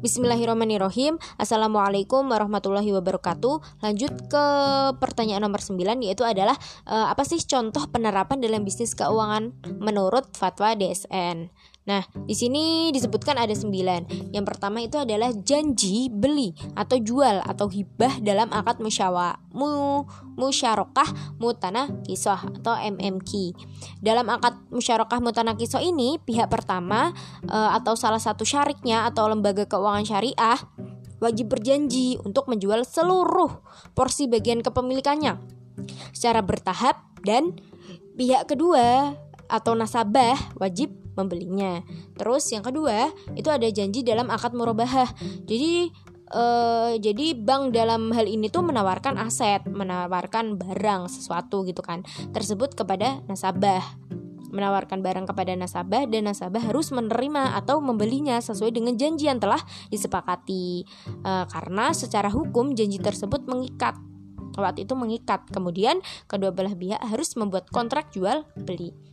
Bismillahirrahmanirrahim. Assalamualaikum warahmatullahi wabarakatuh. Lanjut ke pertanyaan nomor 9 yaitu adalah uh, apa sih contoh penerapan dalam bisnis keuangan menurut fatwa DSN? Nah, di sini disebutkan ada sembilan. Yang pertama itu adalah janji beli atau jual atau hibah dalam akad musyawa, mu, musyarakah mutanah kisoh atau MMK. Dalam akad musyarakah mutanah kisoh ini, pihak pertama e, atau salah satu syariknya atau lembaga keuangan syariah wajib berjanji untuk menjual seluruh porsi bagian kepemilikannya secara bertahap dan pihak kedua atau nasabah wajib membelinya. Terus yang kedua itu ada janji dalam akad murabahah. Jadi uh, jadi bank dalam hal ini tuh menawarkan aset, menawarkan barang sesuatu gitu kan tersebut kepada nasabah. Menawarkan barang kepada nasabah dan nasabah harus menerima atau membelinya sesuai dengan janji yang telah disepakati. Uh, karena secara hukum janji tersebut mengikat. Waktu itu mengikat. Kemudian kedua belah pihak harus membuat kontrak jual beli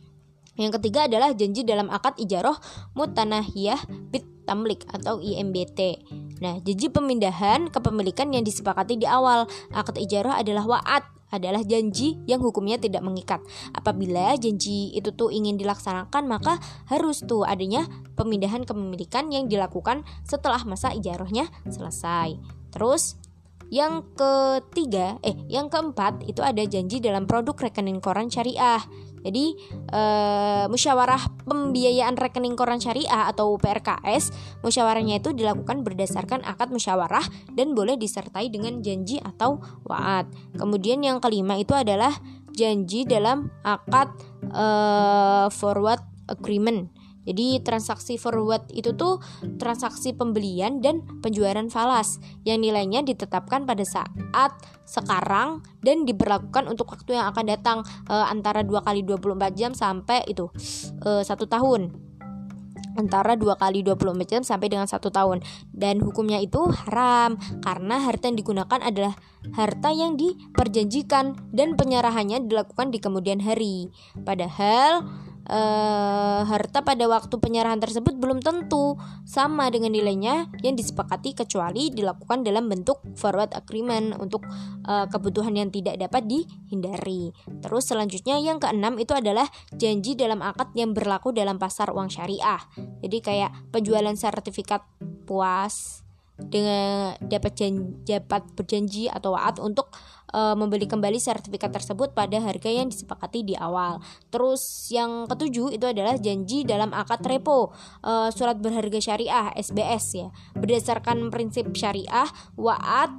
yang ketiga adalah janji dalam akad ijaroh mutanahiyah bit tamlik atau IMBT. Nah, janji pemindahan kepemilikan yang disepakati di awal akad ijaroh adalah wa'at adalah janji yang hukumnya tidak mengikat. Apabila janji itu tuh ingin dilaksanakan, maka harus tuh adanya pemindahan kepemilikan yang dilakukan setelah masa ijarohnya selesai. Terus yang ketiga, eh yang keempat itu ada janji dalam produk rekening koran syariah. Jadi uh, musyawarah pembiayaan rekening koran syariah atau PRKS, musyawarahnya itu dilakukan berdasarkan akad musyawarah dan boleh disertai dengan janji atau waat. Kemudian yang kelima itu adalah janji dalam akad uh, forward agreement. Jadi transaksi forward itu tuh transaksi pembelian dan penjualan falas yang nilainya ditetapkan pada saat sekarang dan diberlakukan untuk waktu yang akan datang e, antara 2 kali 24 jam sampai itu e, satu tahun. Antara dua kali 24 jam sampai dengan satu tahun. Dan hukumnya itu haram karena harta yang digunakan adalah harta yang diperjanjikan dan penyerahannya dilakukan di kemudian hari. Padahal uh, harta pada waktu penyerahan tersebut belum tentu sama dengan nilainya yang disepakati kecuali dilakukan dalam bentuk forward agreement untuk uh, kebutuhan yang tidak dapat dihindari. Terus selanjutnya yang keenam itu adalah janji dalam akad yang berlaku dalam pasar uang syariah. Jadi kayak penjualan sertifikat puas dengan dapat janji, dapat berjanji atau waat untuk uh, membeli kembali sertifikat tersebut pada harga yang disepakati di awal. Terus yang ketujuh itu adalah janji dalam akad repo uh, surat berharga syariah SBS ya. Berdasarkan prinsip syariah, waat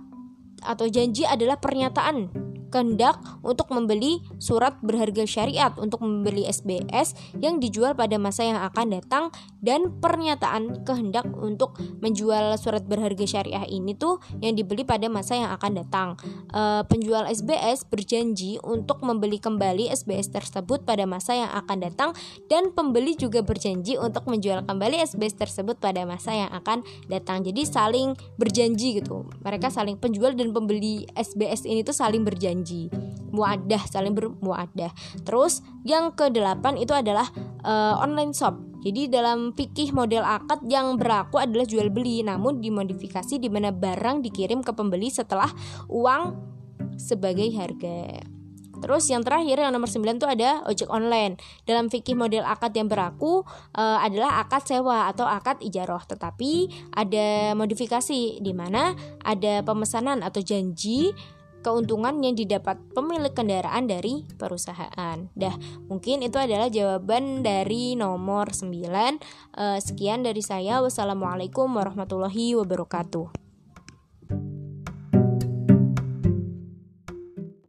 atau janji adalah pernyataan kehendak untuk membeli surat berharga syariat untuk membeli SBS yang dijual pada masa yang akan datang dan pernyataan kehendak untuk menjual surat berharga syariah ini tuh yang dibeli pada masa yang akan datang. E, penjual SBS berjanji untuk membeli kembali SBS tersebut pada masa yang akan datang dan pembeli juga berjanji untuk menjual kembali SBS tersebut pada masa yang akan datang. Jadi saling berjanji gitu. Mereka saling penjual dan pembeli SBS ini tuh saling berjanji janji muadah saling bermuadah terus yang kedelapan itu adalah uh, online shop. Jadi dalam fikih model akad yang berlaku adalah jual beli. Namun dimodifikasi di mana barang dikirim ke pembeli setelah uang sebagai harga. Terus yang terakhir yang nomor 9 itu ada ojek online. Dalam fikih model akad yang berlaku e, adalah akad sewa atau akad ijaroh. Tetapi ada modifikasi di mana ada pemesanan atau janji keuntungan yang didapat pemilik kendaraan dari perusahaan. Dah, mungkin itu adalah jawaban dari nomor 9. Uh, sekian dari saya. Wassalamualaikum warahmatullahi wabarakatuh.